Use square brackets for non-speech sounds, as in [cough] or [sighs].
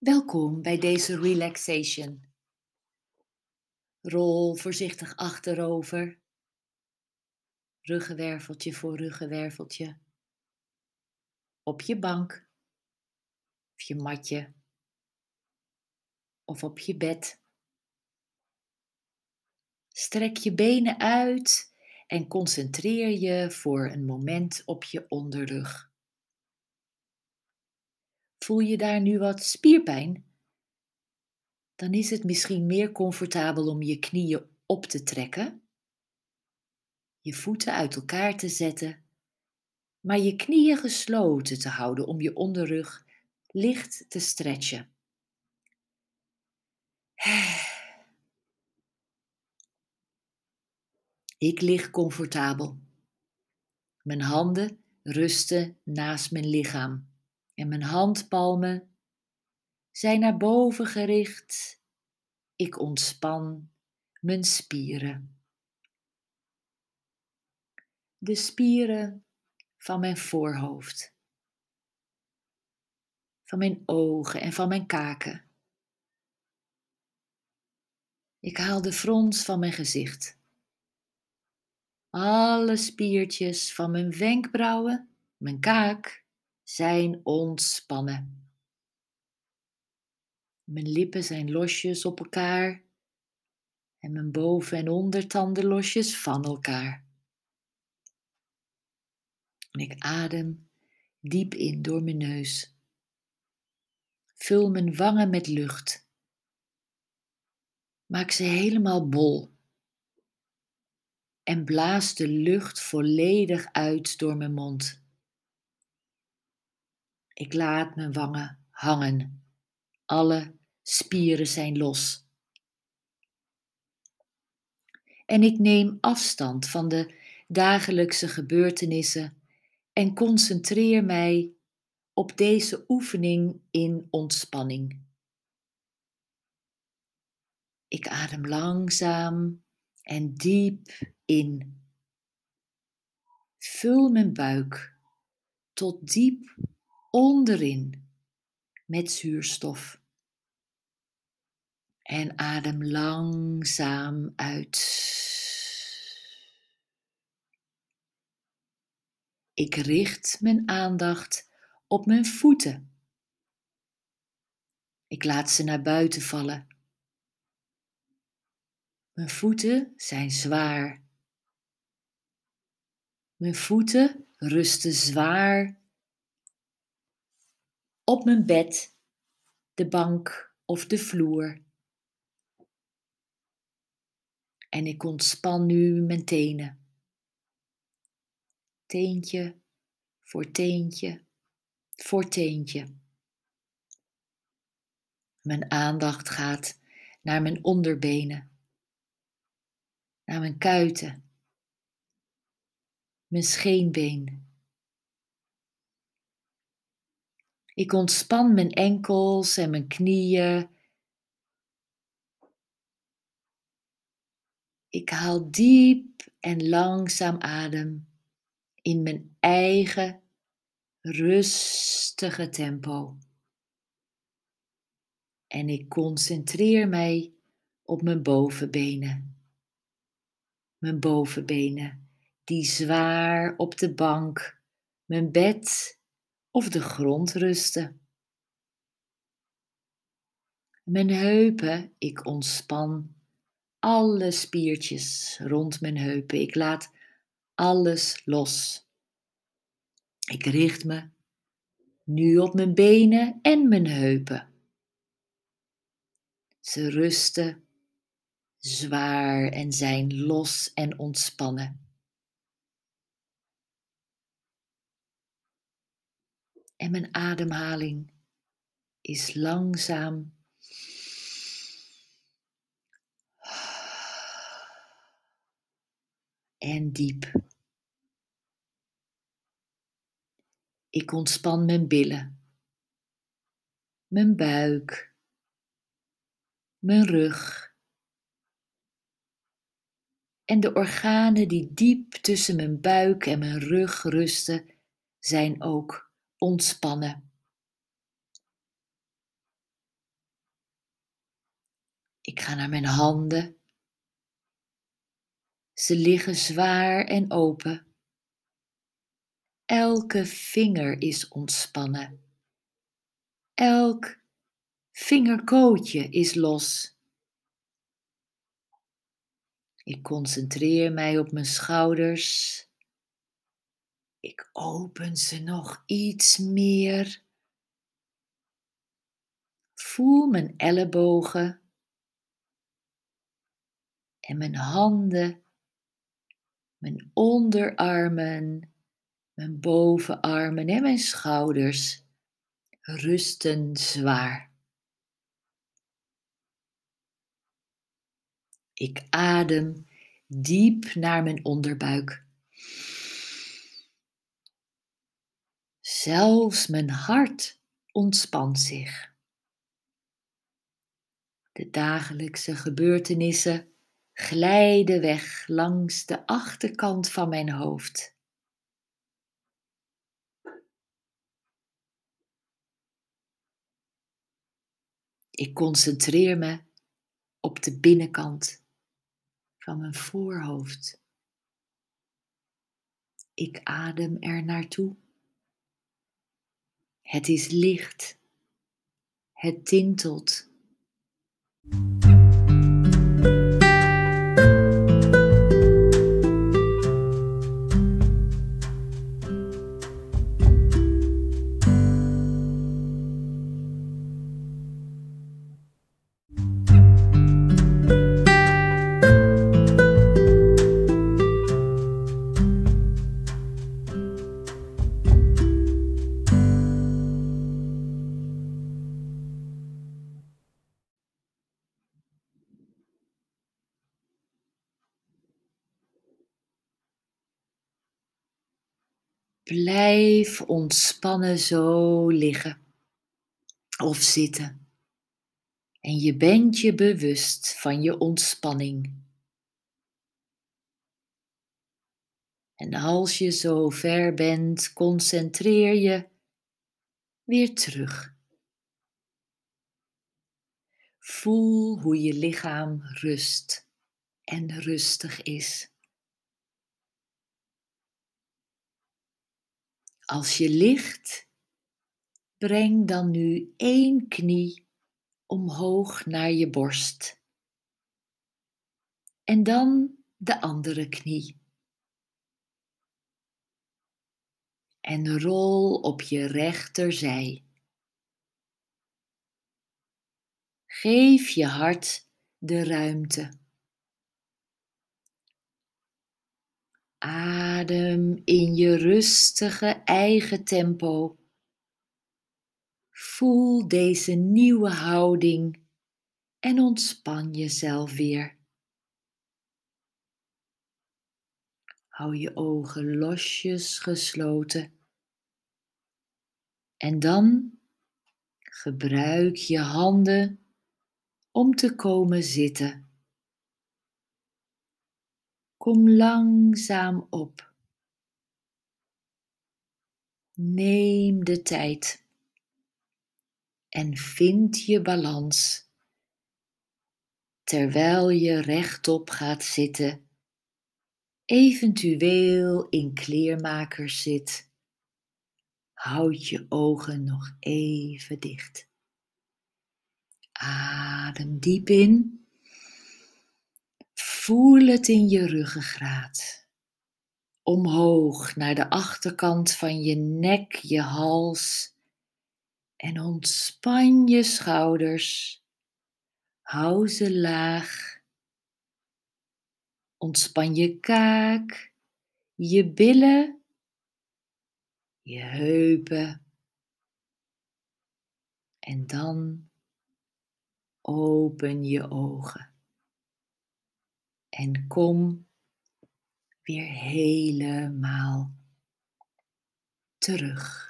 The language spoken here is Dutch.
Welkom bij deze relaxation. Rol voorzichtig achterover. Ruggenwerveltje voor ruggenwerveltje. Op je bank, of je matje, of op je bed. Strek je benen uit en concentreer je voor een moment op je onderrug. Voel je daar nu wat spierpijn? Dan is het misschien meer comfortabel om je knieën op te trekken, je voeten uit elkaar te zetten, maar je knieën gesloten te houden om je onderrug licht te stretchen. [sighs] Ik lig comfortabel. Mijn handen rusten naast mijn lichaam en mijn handpalmen zijn naar boven gericht. Ik ontspan mijn spieren. De spieren van mijn voorhoofd, van mijn ogen en van mijn kaken. Ik haal de frons van mijn gezicht. Alle spiertjes van mijn wenkbrauwen, mijn kaak zijn ontspannen. Mijn lippen zijn losjes op elkaar en mijn boven- en ondertanden losjes van elkaar. En ik adem diep in door mijn neus. Vul mijn wangen met lucht. Maak ze helemaal bol. En blaas de lucht volledig uit door mijn mond. Ik laat mijn wangen hangen. Alle spieren zijn los. En ik neem afstand van de dagelijkse gebeurtenissen en concentreer mij op deze oefening in ontspanning. Ik adem langzaam en diep in. Vul mijn buik tot diep onderin met zuurstof. En adem langzaam uit. Ik richt mijn aandacht op mijn voeten. Ik laat ze naar buiten vallen. Mijn voeten zijn zwaar. Mijn voeten rusten zwaar op mijn bed, de bank of de vloer. En ik ontspan nu mijn tenen. Teentje voor teentje voor teentje. Mijn aandacht gaat naar mijn onderbenen, naar mijn kuiten, mijn scheenbeen Ik ontspan mijn enkels en mijn knieën. Ik haal diep en langzaam adem in mijn eigen rustige tempo. En ik concentreer mij op mijn bovenbenen. Mijn bovenbenen die zwaar op de bank, mijn bed of de grond rusten. Mijn heupen, ik ontspan alle spiertjes rond mijn heupen. Ik laat alles los. Ik richt me nu op mijn benen en mijn heupen. Ze rusten zwaar en zijn los en ontspannen. En mijn ademhaling is langzaam. En diep. Ik ontspan mijn billen, mijn buik, mijn rug en de organen die diep tussen mijn buik en mijn rug rusten, zijn ook ontspannen. Ik ga naar mijn handen. Ze liggen zwaar en open. Elke vinger is ontspannen. Elk vingerkootje is los. Ik concentreer mij op mijn schouders. Ik open ze nog iets meer. Voel mijn ellebogen en mijn handen, mijn onderarmen, mijn bovenarmen en mijn schouders rusten zwaar. Ik adem diep naar mijn onderbuik. Zelfs mijn hart ontspant zich. De dagelijkse gebeurtenissen glijden weg langs de achterkant van mijn hoofd. Ik concentreer me op de binnenkant van mijn voorhoofd. Ik adem er naartoe. Het is licht. Het tintelt. Blijf ontspannen zo liggen of zitten. En je bent je bewust van je ontspanning. En als je zo ver bent, concentreer je weer terug. Voel hoe je lichaam rust en rustig is. Als je ligt, breng dan nu één knie omhoog naar je borst. En dan de andere knie. En rol op je rechterzij. Geef je hart de ruimte. Adem in je rustige eigen tempo. Voel deze nieuwe houding en ontspan jezelf weer. Hou je ogen losjes gesloten. En dan gebruik je handen om te komen zitten. Kom langzaam op. Neem de tijd en vind je balans terwijl je rechtop gaat zitten, eventueel in kleermakers zit. Houd je ogen nog even dicht. Adem diep in. Voel het in je ruggengraat. Omhoog naar de achterkant van je nek, je hals. En ontspan je schouders. Hou ze laag. Ontspan je kaak, je billen, je heupen. En dan open je ogen en kom weer helemaal terug.